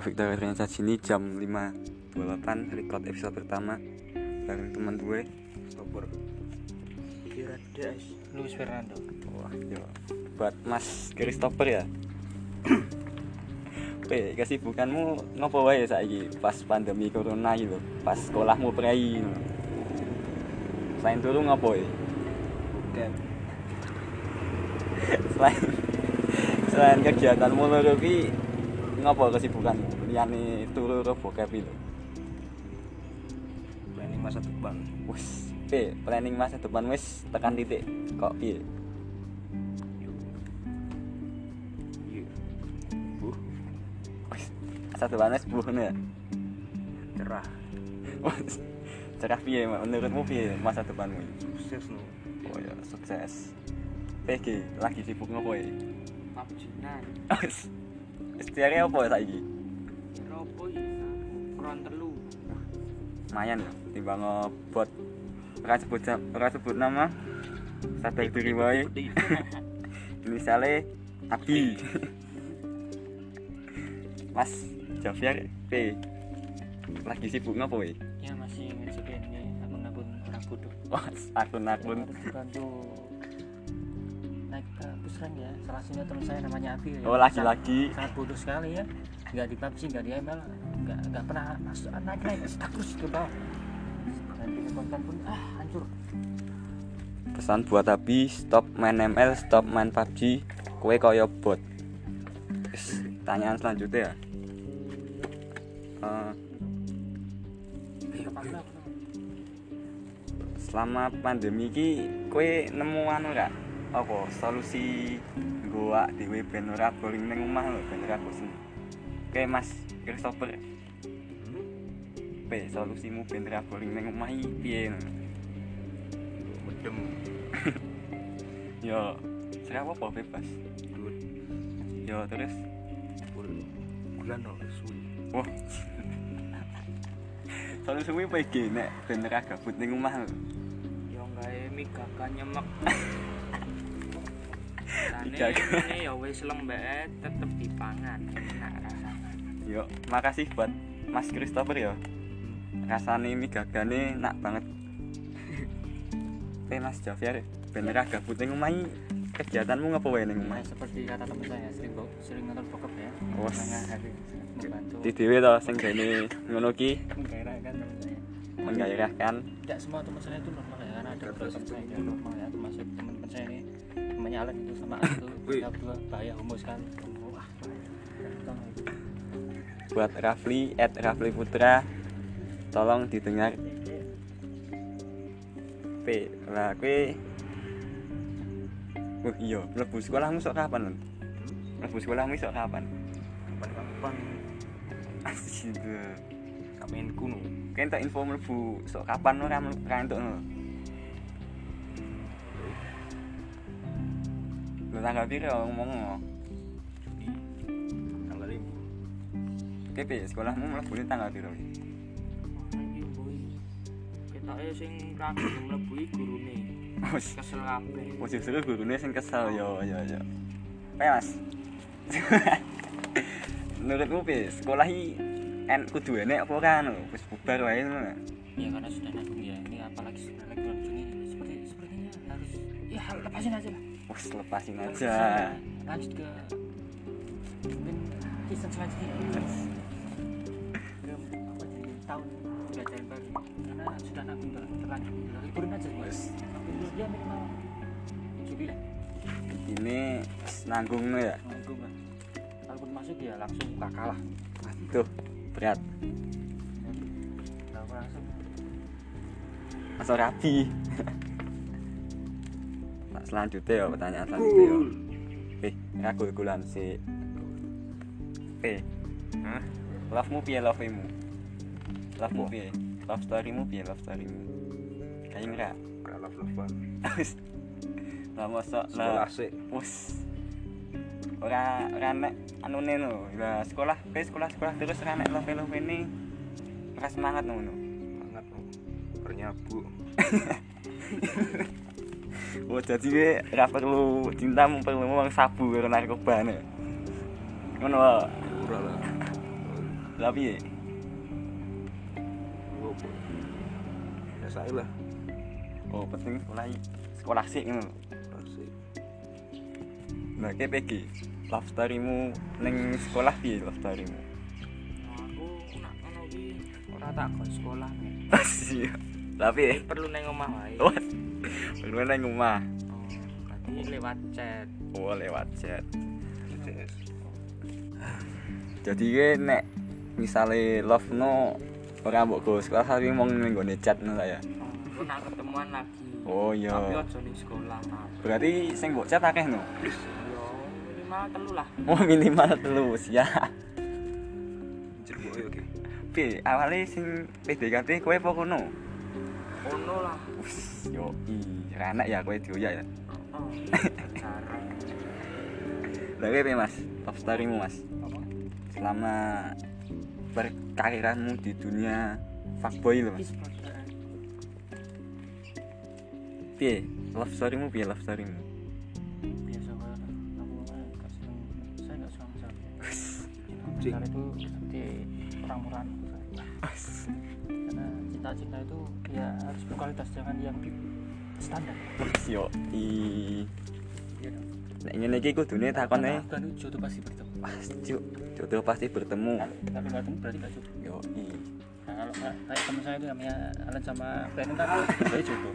Victor Rensa sini jam 5.28 record episode pertama bareng teman gue. Iki rada Luis Fernando. Wah, yo. Buat Mas Christopher ya. Pe, kesibukanmu ngopo wae saiki pas pandemi corona lho, pas sekolahmu prei. Selain turu ngopo ya? Bukan. Selain selain kegiatanmu loro ki ngopo kesibukanmu? Liyane turu karo bokep lho. Planning masa depan. Wis, pe, planning masa depan wis tekan titik kok piye? Depan wis buh ya. cerah. Cerah piye menurutmu piye masa depanmu? Sukses no. Oh ya, sukses. PG lagi sibuk ngopo ya? Istiare apa saiki? Ropo iki? Kron telu. Lumayan ya, timbang ngebot. Ora sebut ora sebut nama. Sadar diri wae. Misalnya Abi. Mas Javier P. Lagi sibuk ngopo ya? Ya masih ngecekin ini akun-akun orang bodoh. Wah, akun-akun. Bantu rank ya. Salah satunya teman saya namanya Abi. ya. Oh, lagi-lagi. sangat bodoh sekali ya nggak di PUBG nggak di ML nggak nggak pernah masuk naik naik status ke bawah dan bikin konten pun ah hancur Pesan buat Abi, stop main ML, stop main PUBG, kue koyo bot. Wis, Pertanyaan selanjutnya ya. Lah selama pandemi ki kue nemu anu gak? Apa solusi gua dhewe ben ora boring ning omah lho, ben ora bosen. Oke Mas Christopher. Pe, solusimu ben ora boring ning omah iki piye? medem Yo, serah apa bebas. dulu Yo terus bulan loh suwi Wah. Solusimu apa iki nek ben ora gabut ning omah lho? kayak mika kan nyemek Migaka. ini ya wis lembek tetep dipangan enak rasanya Yo, makasih buat Mas Christopher ya. Rasane mie gagane nak banget. Eh Mas Javier, ben ora gabut ning omah iki kegiatanmu ngapa wae ning omah? Nah, seperti kata teman saya sering bo- sering nonton bokep ya hari membantu Di dhewe to sing gene ngono ki menggairahkan teman saya menggairahkan. tidak semua teman saya itu normal ya karena ada teman saya normal ya termasuk teman-teman saya ini namanya Alan itu sama itu kita berdua bahaya tolong itu Buat Rafli at Rafli Putra tolong didengar. P lah kowe Oh iya, mlebu sekolahmu sok kapan, Lon? Mlebu sekolahmu sok kapan? kapan-kapan Asik kami kuno. Kayak tak info mlebu sok kapan ora ra entuk lho. Lho tanggal piro ngomong di tanggal lima Oke, Pi, sekolahmu mlebu ini tanggal boy kita eh sing ragu mlebu iki gurune. Wes, kesel kabeh. Wes justru gurune sing kesel. Yo yo yo. Kayak Mas. Menurutmu Pi, sekolah iki en kudu enek apa lho? Wis bubar wae ngono. ya karena sudah nanggung ya ini apalagi lagi bulan Juni seperti sepertinya harus ya lepasin aja lah Wes lepasin aja. lanjut ke mungkin season selanjutnya ke apa jadi tahun pembelajaran baru karena sudah nanggung ter terlanjur liburin aja Wes. libur dia minimal Juli lah Ini nanggung ya. nanggung lah kalaupun masuk ya langsung kakak lah Tuh, berat. Langsung Masuk rapi. Selanjutnya ya pertanyaan selanjutnya ya. Eh, aku gulan si. Eh, Hah? love mu piye love mu? Love mu piye? Love story mu piye love story mu? Kayak enggak? Kalap lepan. Lah mosok Sekolah lah. sih. Wes. Ora ora nek anune lho. Lah sekolah, kowe sekolah-sekolah terus ora nek love-love ini ora semangat ngono. Banget. Bernyabu. Oh jadi gue ora perlu cinta perlu wong sabu karo narkoba ne. Ngono lah. Opo. Ya saya lah. oh penting sekolah sekolah sih ngono Asik. nah kayak pegi love storymu neng sekolah piye love storymu aku nak ngono ki ora tak go sekolah nih. iya tapi perlu neng omah wae Lu neng rumah. Oh berarti lewat chat. Oh lewat chat. Jadi ke nek misale love no ora mbok go sekolah tapi mong ning gone chat no ya nak ketemuan lagi. Oh iya. Tapi aja ning sekolah nah. berarti sing mbok chat akeh no? Yo minimal telu lah. Oh minimal telu ya Jeruk yo ki. piye awale sing PDKT kowe apa kono ono lah. Yo i ra enak ya kowe dioyak ya? Jarang lha piye mas? Love storymu mas? Apa? Selama berkariranmu di dunia fuckboy lho mas. Pak. piye? Love storymu piye love storymu? Biasa banget aku nggak seneng. Saya nggak suka. Karena itu seperti orang karena cinta-cinta itu ya harus berkualitas jangan yang standar. Yo i. Iya nek ngene iki kudune takone jodoh pasti bertemu. Pas cuk. Jodoh pasti bertemu. Tapi nggak ketemu berarti nggak jodoh yo i. Nah kalau nggak kayak teman saya itu namanya Alan sama Brandon kan berarti jodoh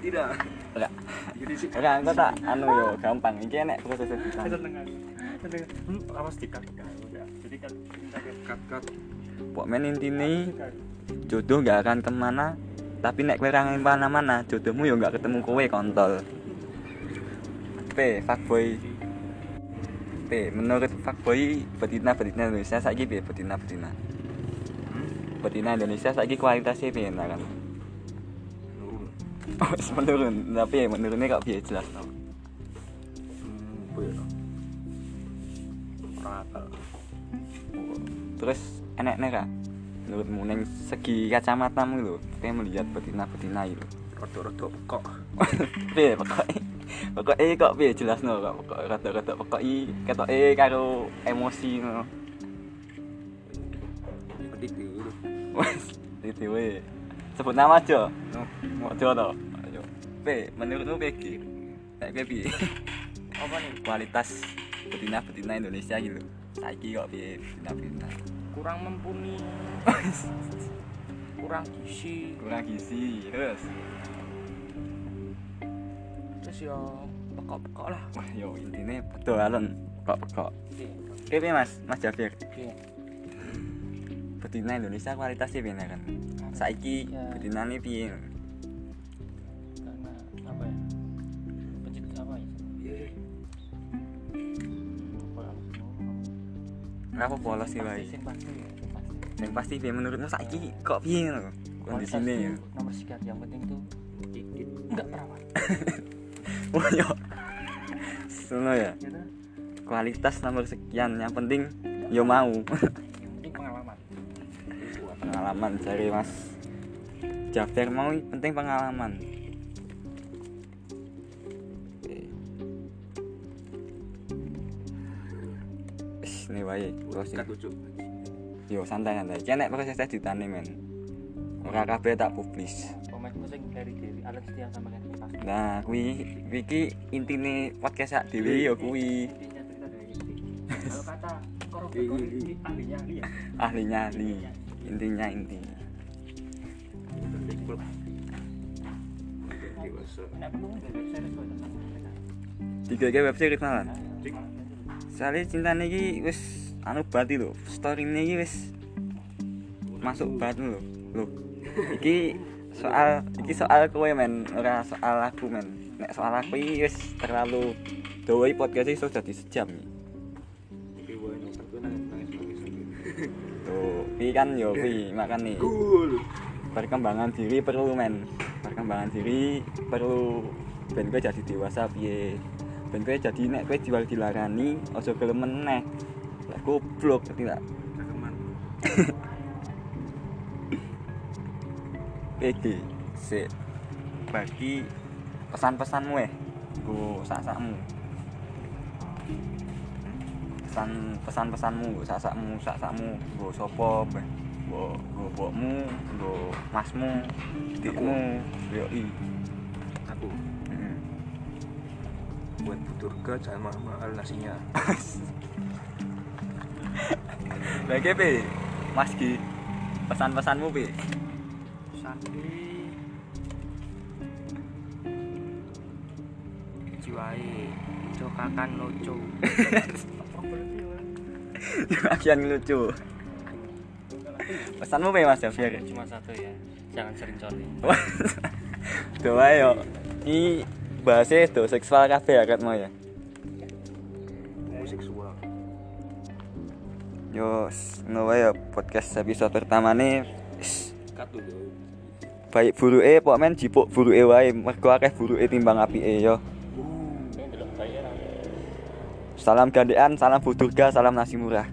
Tidak. Enggak. Jadi sih. ora engko tak. Anu yo gampang. Iki enek proses editan. seneng aku seneng. Hmm, awas dikat udah jadi kan cinta kan Cut cut. pok men intine jodoh nggak akan ke mana tapi nek kowe ra mana-mana jodohmu yo nggak ketemu kowe kontol. P fuckboy. P menurut fuckboy betina betina Indonesia saiki piye? Betina betina. Betina Indonesia saiki kualitasnya piye kan? Oh menurun. Tapi ya menurunnya kok piye? Jelas no Hmm, ya? Terus ra menurutmu neng segi kacamatamu lho kayak melihat betina betina itu. Rada-rada pekok. piye pokoknya pokoknya kok piye? Jelas no kok pokok rada-rada pokoknya ketoke karo emosi no Pedik dulu. wes itu we sebut nama aja. No. mau aja to? Ayo. P menurutmu piye Ki piye piye? Apa nih? Kualitas betina betina Indonesia gitu saiki kok piye betina betina kurang mumpuni. Kurang gizi. Kurang gizi terus? Terus yo pekok-pekok lah. Wah yo intinya betul alon kok kok Oke, piye mas. Mas Jafir. Oke. betina Indonesia kualitasnya piye kan? Saiki Ya. betina ini piye mau. apa polos sih wae Pasti, pasti, ya, pasti. piye menurutmu saiki kok piye Kualitas kondisine ya. nomor sekian yang penting tuh Dikit. enggak perawan wah yo. Sono ya. Gitu. Kualitas nomor sekian yang penting yo mau. Yang penting pengalaman. Pengalaman cari mas. Jafir mau penting pengalaman ini wae closing. Yo santai santai kene proses editane men. Ora kabeh tak publis. Sing dari setia sama kan nah kuwi iki intine podcast sak dhewe yo kuwi. intinya kalau kata ahlinya ahli ya? Ahlinya ahli intinya inti Penting pula. Dewasa. Nek perlu nggak website sesuai tentang mereka. tiga ke web series malah Soalnya cintane iki wis anu banget lho story ini wis masuk banget lho. Lho iki soal iki soal kowe men. Ora soal aku men. Nek soal aku iki wis terlalu dawa podcast sudah dadi sejam. Iki wae tuh iki kan yo kuwi makane. Cool. perkembangan diri perlu men. Perkembangan diri perlu ben kowe jadi dewasa piye ben kowe jadi nek kowe jual dilarani aja gelem meneh. Lah goblok ngerti tak. PD sik. Bagi pesan-pesanmu eh. Go sak-sakmu. Pesan pesan pesanmu sak sakmu sak sakmu gue sopo be? Gue gue bokmu gue masmu dikmu yo i. Aku buat buturga jangan mahal nasinya. Lagi pe mas ki pesan pesanmu pe Sandi jiwai cokakan lucu akhirnya lucu. Pesanmu pe mas Javier cuma satu ya jangan sering coli. Doa yo ini bahasnya itu seksual kafe ya mau ya? Homoseksual yo ngono ya podcast episode pertama nih. Cut dulu. Baik buruke pok men jipuk buruke wae. Mergo akeh buruke timbang apike yo. Ini belum bayar salam gandean salam budurga salam nasi murah